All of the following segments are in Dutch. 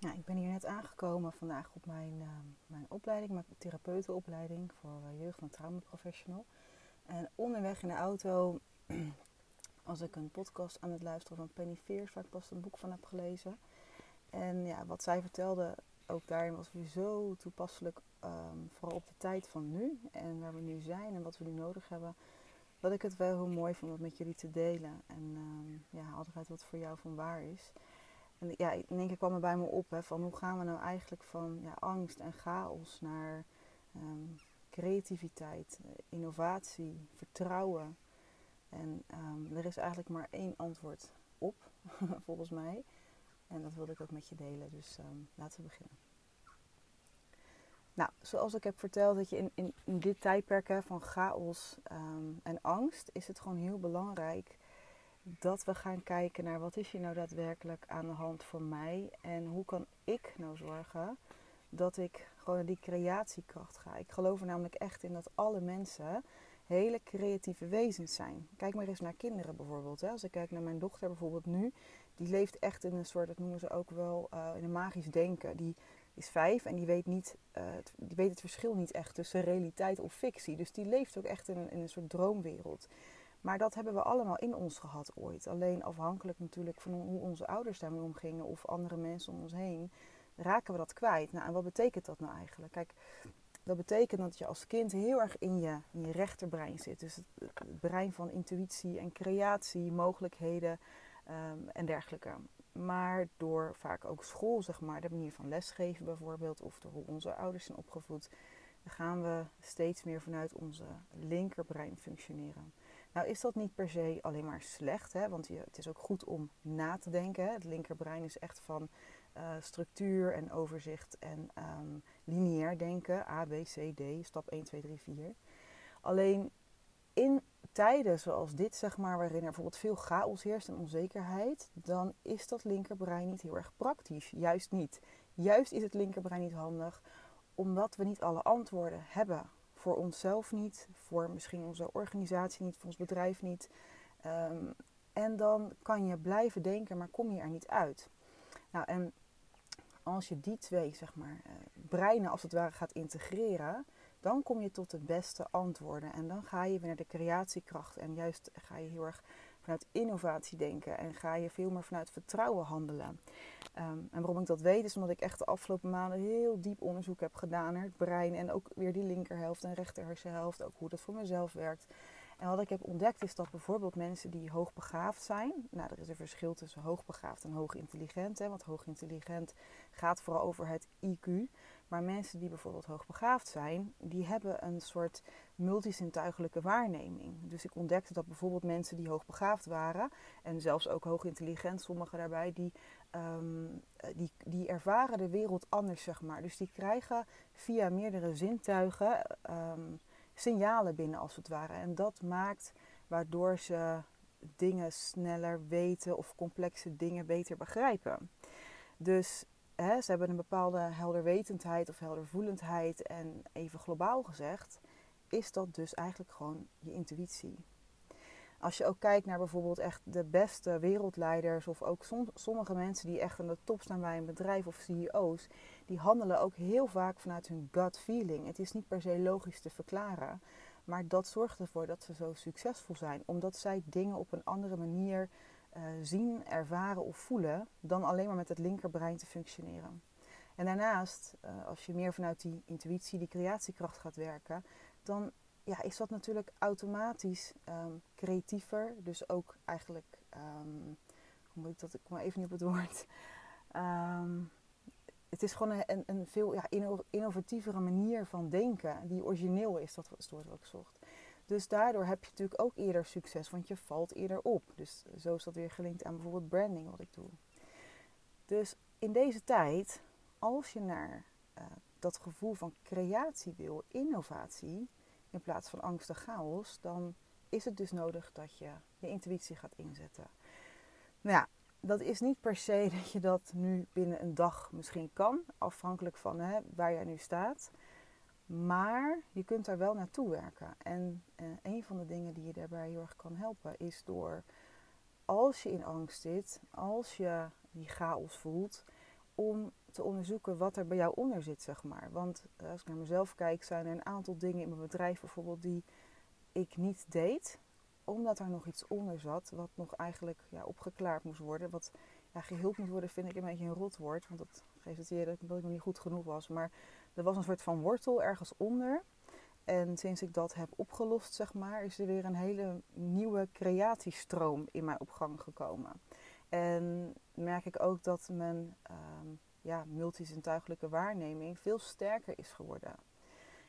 Ja, ik ben hier net aangekomen vandaag op mijn, uh, mijn opleiding, mijn therapeutenopleiding voor uh, jeugd- en traumaprofessional. En onderweg in de auto was ik een podcast aan het luisteren van Penny Fears, waar ik pas een boek van heb gelezen. En ja, wat zij vertelde, ook daarin was weer zo toepasselijk, um, vooral op de tijd van nu en waar we nu zijn en wat we nu nodig hebben. Dat ik het wel heel mooi vond om met jullie te delen. En um, ja, altijd wat voor jou van waar is. En ja, in één keer kwam er bij me op hè, van hoe gaan we nou eigenlijk van ja, angst en chaos naar um, creativiteit, innovatie, vertrouwen. En um, er is eigenlijk maar één antwoord op, volgens mij. En dat wilde ik ook met je delen, dus um, laten we beginnen. Nou, zoals ik heb verteld, dat je in, in, in dit tijdperk hè, van chaos en angst, is het gewoon heel belangrijk dat we gaan kijken naar wat is hier nou daadwerkelijk aan de hand voor mij en hoe kan ik nou zorgen dat ik gewoon die creatiekracht ga. Ik geloof er namelijk echt in dat alle mensen hele creatieve wezens zijn. Kijk maar eens naar kinderen bijvoorbeeld. Als ik kijk naar mijn dochter bijvoorbeeld nu, die leeft echt in een soort, dat noemen ze ook wel, uh, in een magisch denken. Die is vijf en die weet, niet, het, die weet het verschil niet echt tussen realiteit of fictie. Dus die leeft ook echt in een soort droomwereld. Maar dat hebben we allemaal in ons gehad ooit. Alleen afhankelijk natuurlijk van hoe onze ouders daarmee omgingen of andere mensen om ons heen, raken we dat kwijt. Nou, en wat betekent dat nou eigenlijk? Kijk, dat betekent dat je als kind heel erg in je, je rechterbrein zit. Dus het, brein van intuïtie en creatie, mogelijkheden um, en dergelijke. Maar door vaak ook school, zeg maar, de manier van lesgeven bijvoorbeeld, of door hoe onze ouders zijn opgevoed, gaan we steeds meer vanuit onze linkerbrein functioneren. Nou is dat niet per se alleen maar slecht, hè? want het is ook goed om na te denken. Hè? Het linkerbrein is echt van uh, structuur en overzicht en um, lineair denken. A, B, C, D, stap 1, 2, 3, 4. Alleen in tijden zoals dit, zeg maar, waarin er bijvoorbeeld veel chaos heerst en onzekerheid, dan is dat linkerbrein niet heel erg praktisch. Juist niet. Juist is het linkerbrein niet handig, omdat we niet alle antwoorden hebben voor onszelf niet, voor misschien onze organisatie niet, voor ons bedrijf niet. Um, en dan kan je blijven denken, maar kom je er niet uit. Nou, en als je die twee, zeg maar, uh, breinen als het ware gaat integreren, dan kom je tot de beste antwoorden. En dan ga je weer naar de creatiekracht. En juist ga je heel erg vanuit innovatie denken. En ga je veel meer vanuit vertrouwen handelen. Um, en waarom ik dat weet, is omdat ik echt de afgelopen maanden heel diep onderzoek heb gedaan naar het brein. En ook weer die linkerhelft en rechter hersenhelft. Ook hoe dat voor mezelf werkt. En wat ik heb ontdekt is dat bijvoorbeeld mensen die hoogbegaafd zijn. Nou, er is een verschil tussen hoogbegaafd en hoogintelligent. Hè, want hoogintelligent gaat vooral over het IQ. Maar mensen die bijvoorbeeld hoogbegaafd zijn, die hebben een soort multisintuigelijke waarneming. Dus ik ontdekte dat bijvoorbeeld mensen die hoogbegaafd waren, en zelfs ook hoogintelligent, sommigen daarbij, die, um, die, die ervaren de wereld anders, zeg maar. Dus die krijgen via meerdere zintuigen um, signalen binnen, als het ware. En dat maakt waardoor ze dingen sneller weten of complexe dingen beter begrijpen. Dus ze hebben een bepaalde helderwetendheid of heldervoelendheid. En even globaal gezegd, is dat dus eigenlijk gewoon je intuïtie. Als je ook kijkt naar bijvoorbeeld echt de beste wereldleiders of ook som, sommige mensen die echt aan de top staan bij een bedrijf of CEO's, die handelen ook heel vaak vanuit hun gut feeling. Het is niet per se logisch te verklaren, maar dat zorgt ervoor dat ze zo succesvol zijn, omdat zij dingen op een andere manier uh, zien, ervaren of voelen dan alleen maar met het linkerbrein te functioneren. En daarnaast, uh, als je meer vanuit die intuïtie, die creatiekracht gaat werken, dan ja, is dat natuurlijk automatisch um, creatiever. Dus ook eigenlijk, um, hoe moet ik dat, ik kom even niet op het woord. Um, het is gewoon een, een veel ja, innovatievere manier van denken, die origineel is, dat was het woord wat ik zocht. Dus daardoor heb je natuurlijk ook eerder succes, want je valt eerder op. Dus zo is dat weer gelinkt aan bijvoorbeeld branding, wat ik doe. Dus in deze tijd, als je naar uh, dat gevoel van creatie wil, innovatie, in plaats van angst en chaos, dan is het dus nodig dat je je intuïtie gaat inzetten. Nou ja, dat is niet per se dat je dat nu binnen een dag misschien kan, afhankelijk van hè, waar jij nu staat. Maar je kunt daar wel naartoe werken. En eh, een van de dingen die je daarbij heel erg kan helpen is door, als je in angst zit, als je die chaos voelt, om te onderzoeken wat er bij jou onder zit, zeg maar. Want eh, als ik naar mezelf kijk, zijn er een aantal dingen in mijn bedrijf bijvoorbeeld die ik niet deed, omdat er nog iets onder zat, wat nog eigenlijk ja, opgeklaard moest worden. Wat ja, geheeld moet worden, vind ik een beetje een rotwoord, want dat geeft het idee dat ik nog niet goed genoeg was. Maar er was een soort van wortel ergens onder. En sinds ik dat heb opgelost, zeg maar, is er weer een hele nieuwe creatiestroom in mij op gang gekomen. En merk ik ook dat mijn um, ja, waarneming veel sterker is geworden.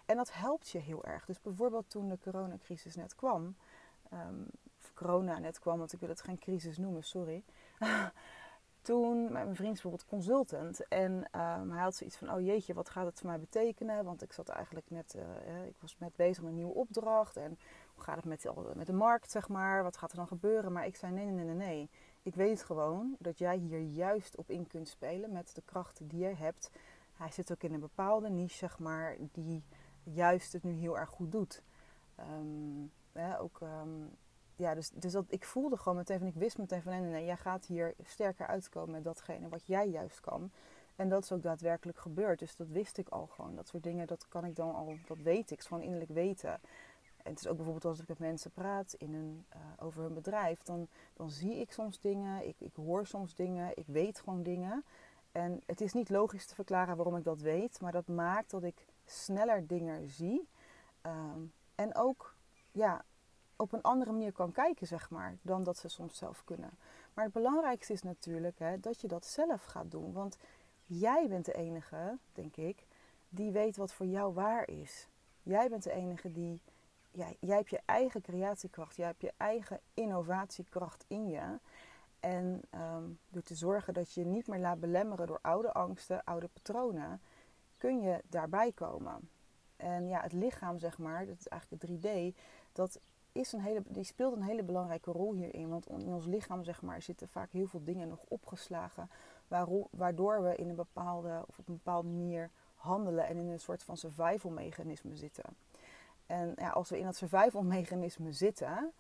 En dat helpt je heel erg. Dus bijvoorbeeld toen de coronacrisis net kwam, um, corona net kwam, want ik wil het geen crisis noemen, sorry. toen, mijn vriend is bijvoorbeeld consultant. En um, hij had zoiets van, oh jeetje, wat gaat het voor mij betekenen? Want ik zat eigenlijk net, uh, ik was net bezig met een nieuwe opdracht. En hoe gaat het met met de markt, zeg maar? Wat gaat er dan gebeuren? Maar ik zei, nee, nee, nee, nee. Ik weet gewoon dat jij hier juist op in kunt spelen met de krachten die je hebt. Hij zit ook in een bepaalde niche, zeg maar, die juist het nu heel erg goed doet. Um, ook um, ja, dus, dus dat, ik voelde gewoon meteen van, ik wist meteen van, nee, nee, jij gaat hier sterker uitkomen met datgene wat jij juist kan. En dat is ook daadwerkelijk gebeurd. Dus dat wist ik al gewoon. Dat soort dingen, dat kan ik dan al, dat weet ik. Gewoon innerlijk weten. En het is ook bijvoorbeeld als ik met mensen praat in een, uh, over hun bedrijf, dan, dan zie ik soms dingen, ik, ik hoor soms dingen, ik weet gewoon dingen. En het is niet logisch te verklaren waarom ik dat weet, maar dat maakt dat ik sneller dingen zie. Um, en ook ja, op een andere manier kan kijken, zeg maar, dan dat ze soms zelf kunnen. Maar het belangrijkste is natuurlijk hè, dat je dat zelf gaat doen. Want jij bent de enige, denk ik, die weet wat voor jou waar is. Jij bent de enige die. Jij hebt je eigen creatiekracht, jij hebt je eigen innovatiekracht in je. En um, door te zorgen dat je niet meer laat belemmeren door oude angsten, oude patronen, kun je daarbij komen. En ja, het lichaam, zeg maar, dat is eigenlijk het 3D, dat is een hele, die speelt een hele belangrijke rol hierin. Want in ons lichaam zeg maar, zitten vaak heel veel dingen nog opgeslagen. Waardoor we in een bepaalde, of op een bepaalde manier handelen en in een soort van survival mechanisme zitten. En ja, als we in dat survival mechanisme zitten,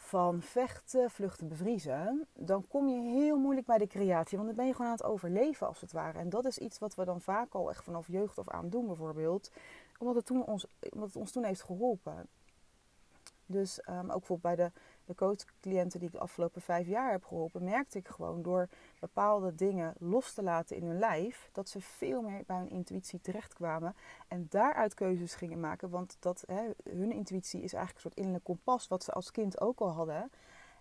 van vechten, vluchten, bevriezen, dan kom je heel moeilijk bij de creatie. Want dan ben je gewoon aan het overleven als het ware. En dat is iets wat we dan vaak al echt vanaf jeugd of aan doen bijvoorbeeld. Omdat het, toen ons, omdat het ons toen heeft geholpen. Dus um, ook bijvoorbeeld bij de, de coachcliënten die ik de afgelopen vijf jaar heb geholpen, merkte ik gewoon door bepaalde dingen los te laten in hun lijf, dat ze veel meer bij hun intuïtie terechtkwamen en daaruit keuzes gingen maken. Want dat, hun intuïtie is eigenlijk een soort innerlijk kompas, wat ze als kind ook al hadden.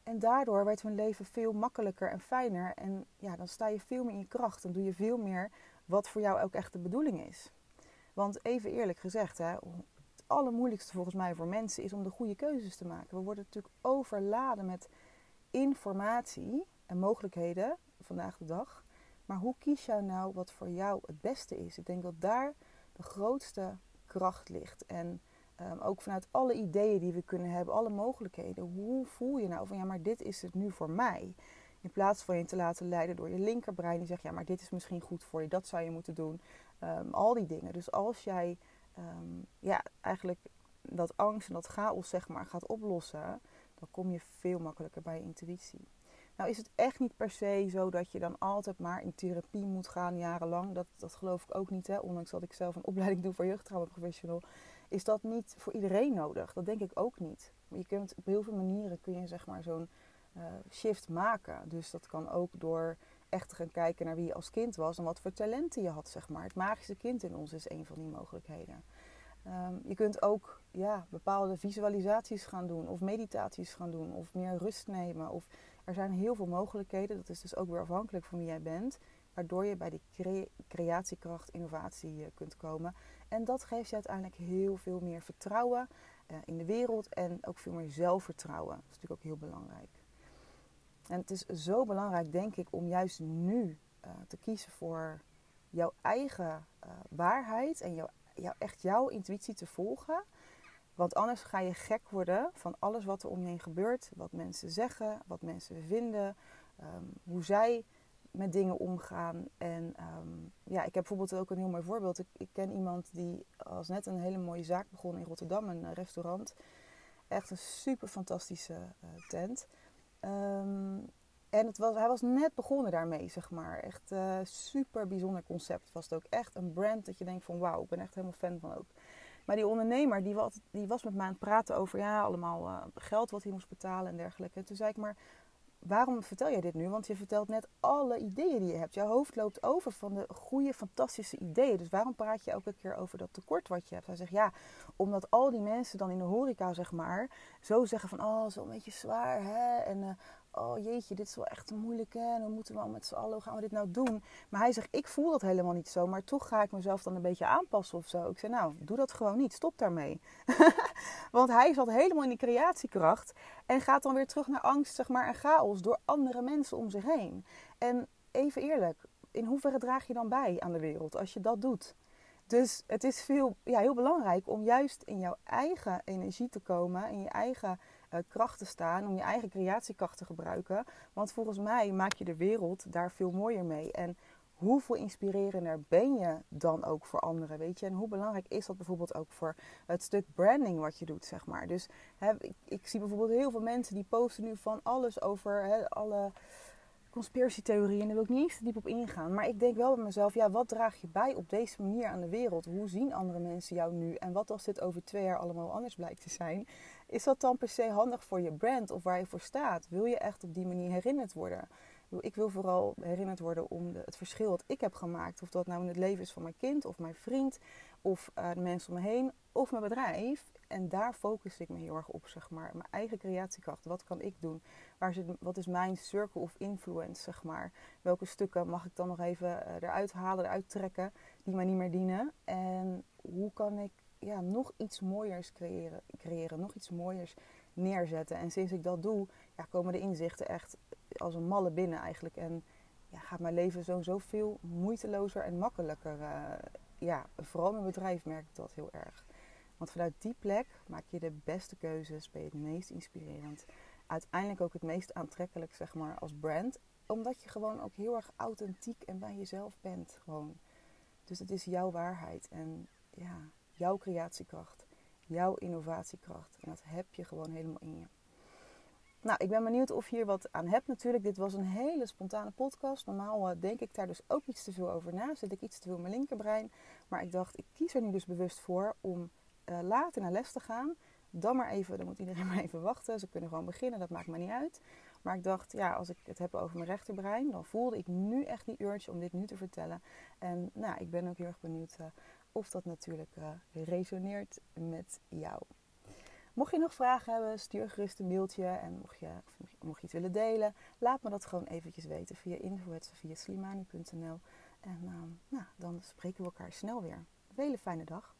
En daardoor werd hun leven veel makkelijker en fijner. En ja, dan sta je veel meer in je kracht. Dan doe je veel meer wat voor jou ook echt de bedoeling is. Want even eerlijk gezegd, hè, allermoeilijkste volgens mij voor mensen is om de goede keuzes te maken. We worden natuurlijk overladen met informatie en mogelijkheden vandaag de dag. Maar hoe kies jij nou wat voor jou het beste is? Ik denk dat daar de grootste kracht ligt. En um, ook vanuit alle ideeën die we kunnen hebben, alle mogelijkheden. Hoe voel je nou van ja, maar dit is het nu voor mij? In plaats van je te laten leiden door je linkerbrein die zegt ja, maar dit is misschien goed voor je, dat zou je moeten doen. Um, al die dingen. Dus als jij um, ja, eigenlijk dat angst en dat chaos zeg maar gaat oplossen, dan kom je veel makkelijker bij je intuïtie. Nou is het echt niet per se zo dat je dan altijd maar in therapie moet gaan jarenlang. Dat, dat geloof ik ook niet. Hè? Ondanks dat ik zelf een opleiding doe voor jeugdtraumaprofessional. Is dat niet voor iedereen nodig? Dat denk ik ook niet. Je kunt op heel veel manieren kun je zeg maar zo'n uh, shift maken. Dus dat kan ook door echt te gaan kijken naar wie je als kind was en wat voor talenten je had, zeg maar. Het magische kind in ons is een van die mogelijkheden. Um, je kunt ook ja, bepaalde visualisaties gaan doen of meditaties gaan doen of meer rust nemen. Of, er zijn heel veel mogelijkheden. Dat is dus ook weer afhankelijk van wie jij bent. Waardoor je bij die cre creatiekracht, innovatie uh, kunt komen. En dat geeft je uiteindelijk heel veel meer vertrouwen uh, in de wereld en ook veel meer zelfvertrouwen. Dat is natuurlijk ook heel belangrijk. En het is zo belangrijk, denk ik, om juist nu uh, te kiezen voor jouw eigen uh, waarheid en jouw, jouw, echt jouw intuïtie te volgen. Want anders ga je gek worden van alles wat er om je heen gebeurt. Wat mensen zeggen, wat mensen vinden, um, hoe zij met dingen omgaan. En um, ja, ik heb bijvoorbeeld ook een heel mooi voorbeeld. Ik, ik, ken iemand die als net een hele mooie zaak begon in Rotterdam, een restaurant. Echt een super fantastische tent. Um, En het was, hij was net begonnen daarmee, zeg maar. Echt uh, super bijzonder concept was het ook. Echt een brand dat je denkt van wauw, ik ben echt helemaal fan van ook. Maar die ondernemer die was, die was met mij aan het praten over ja, allemaal uh, geld wat hij moest betalen en dergelijke. En toen zei ik maar, waarom vertel jij dit nu? Want je vertelt net alle ideeën die je hebt. Jouw hoofd loopt over van de goede, fantastische ideeën. Dus waarom praat je elke keer over dat tekort wat je hebt? Hij zegt ja, omdat al die mensen dan in de horeca, zeg maar, zo zeggen van oh, zo een beetje zwaar hè. En uh, oh jeetje, dit is wel echt moeilijk hè. En dan moeten we al met z'n allen, hoe gaan we dit nou doen? Maar hij zegt, ik voel dat helemaal niet zo. Maar toch ga ik mezelf dan een beetje aanpassen of zo. Ik zeg, nou, doe dat gewoon niet. Stop daarmee. Want hij zat helemaal in die creatiekracht. En gaat dan weer terug naar angst, zeg maar, en chaos door andere mensen om zich heen. En even eerlijk, in hoeverre draag je dan bij aan de wereld als je dat doet? Dus het is veel, ja, heel belangrijk om juist in jouw eigen energie te komen, in je eigen uh, kracht te staan, om je eigen creatiekracht te gebruiken. Want volgens mij maak je de wereld daar veel mooier mee. En hoeveel inspirerender ben je dan ook voor anderen, weet je? En hoe belangrijk is dat bijvoorbeeld ook voor het stuk branding wat je doet, zeg maar. Dus hè, ik, ik, zie bijvoorbeeld heel veel mensen die posten nu van alles over hè, alle conspiratietheorieën. En daar wil ik niet eens te diep op ingaan. Maar ik denk wel bij mezelf, ja, wat draag je bij op deze manier aan de wereld? Hoe zien andere mensen jou nu? En wat als dit over twee jaar allemaal anders blijkt te zijn? Is dat dan per se handig voor je brand of waar je voor staat? Wil je echt op die manier herinnerd worden? Ik wil vooral herinnerd worden om het verschil dat ik heb gemaakt. Of dat nou in het leven is van mijn kind of mijn vriend of uh, de mensen om me heen of mijn bedrijf. En daar focus ik me heel erg op, zeg maar. Mijn eigen creatiekracht. Wat kan ik doen? Waar zit, wat is mijn circle of influence, zeg maar? Welke stukken mag ik dan nog even uh, eruit halen, eruit trekken, die mij niet meer dienen? En hoe kan ik ja, nog iets mooiers creëren, creëren, nog iets mooiers neerzetten? En sinds ik dat doe, ja, komen de inzichten echt als een malle binnen eigenlijk. En ja, gaat mijn leven zo zoveel moeitelozer en makkelijker. Uh, ja, vooral mijn bedrijf merk ik dat heel erg. Want vanuit die plek maak je de beste keuzes, ben je het meest inspirerend. Uiteindelijk ook het meest aantrekkelijk, zeg maar, als brand. Omdat je gewoon ook heel erg authentiek en bij jezelf bent. Gewoon. Dus het is jouw waarheid en ja, jouw creatiekracht, jouw innovatiekracht. En dat heb je gewoon helemaal in je. Nou, ik ben benieuwd of je hier wat aan hebt natuurlijk. Dit was een hele spontane podcast. Normaal uh, denk ik daar dus ook iets te veel over na. Zit ik iets te veel in mijn linkerbrein. Maar ik dacht, ik kies er nu dus bewust voor om uh, later naar les te gaan. Dan maar even, dan moet iedereen maar even wachten. Ze kunnen gewoon beginnen, dat maakt me niet uit. Maar ik dacht, ja, als ik het heb over mijn rechterbrein, dan voelde ik nu echt die urge om dit nu te vertellen. En nou, ik ben ook heel erg benieuwd uh, of dat natuurlijk uh, resoneert met jou. Mocht je nog vragen hebben, stuur gerust een mailtje. En mocht je, mocht iets willen delen, laat me dat gewoon eventjes weten via info.sofiaslimani.nl. En uh, nou, dan spreken we elkaar snel weer. Een hele fijne dag.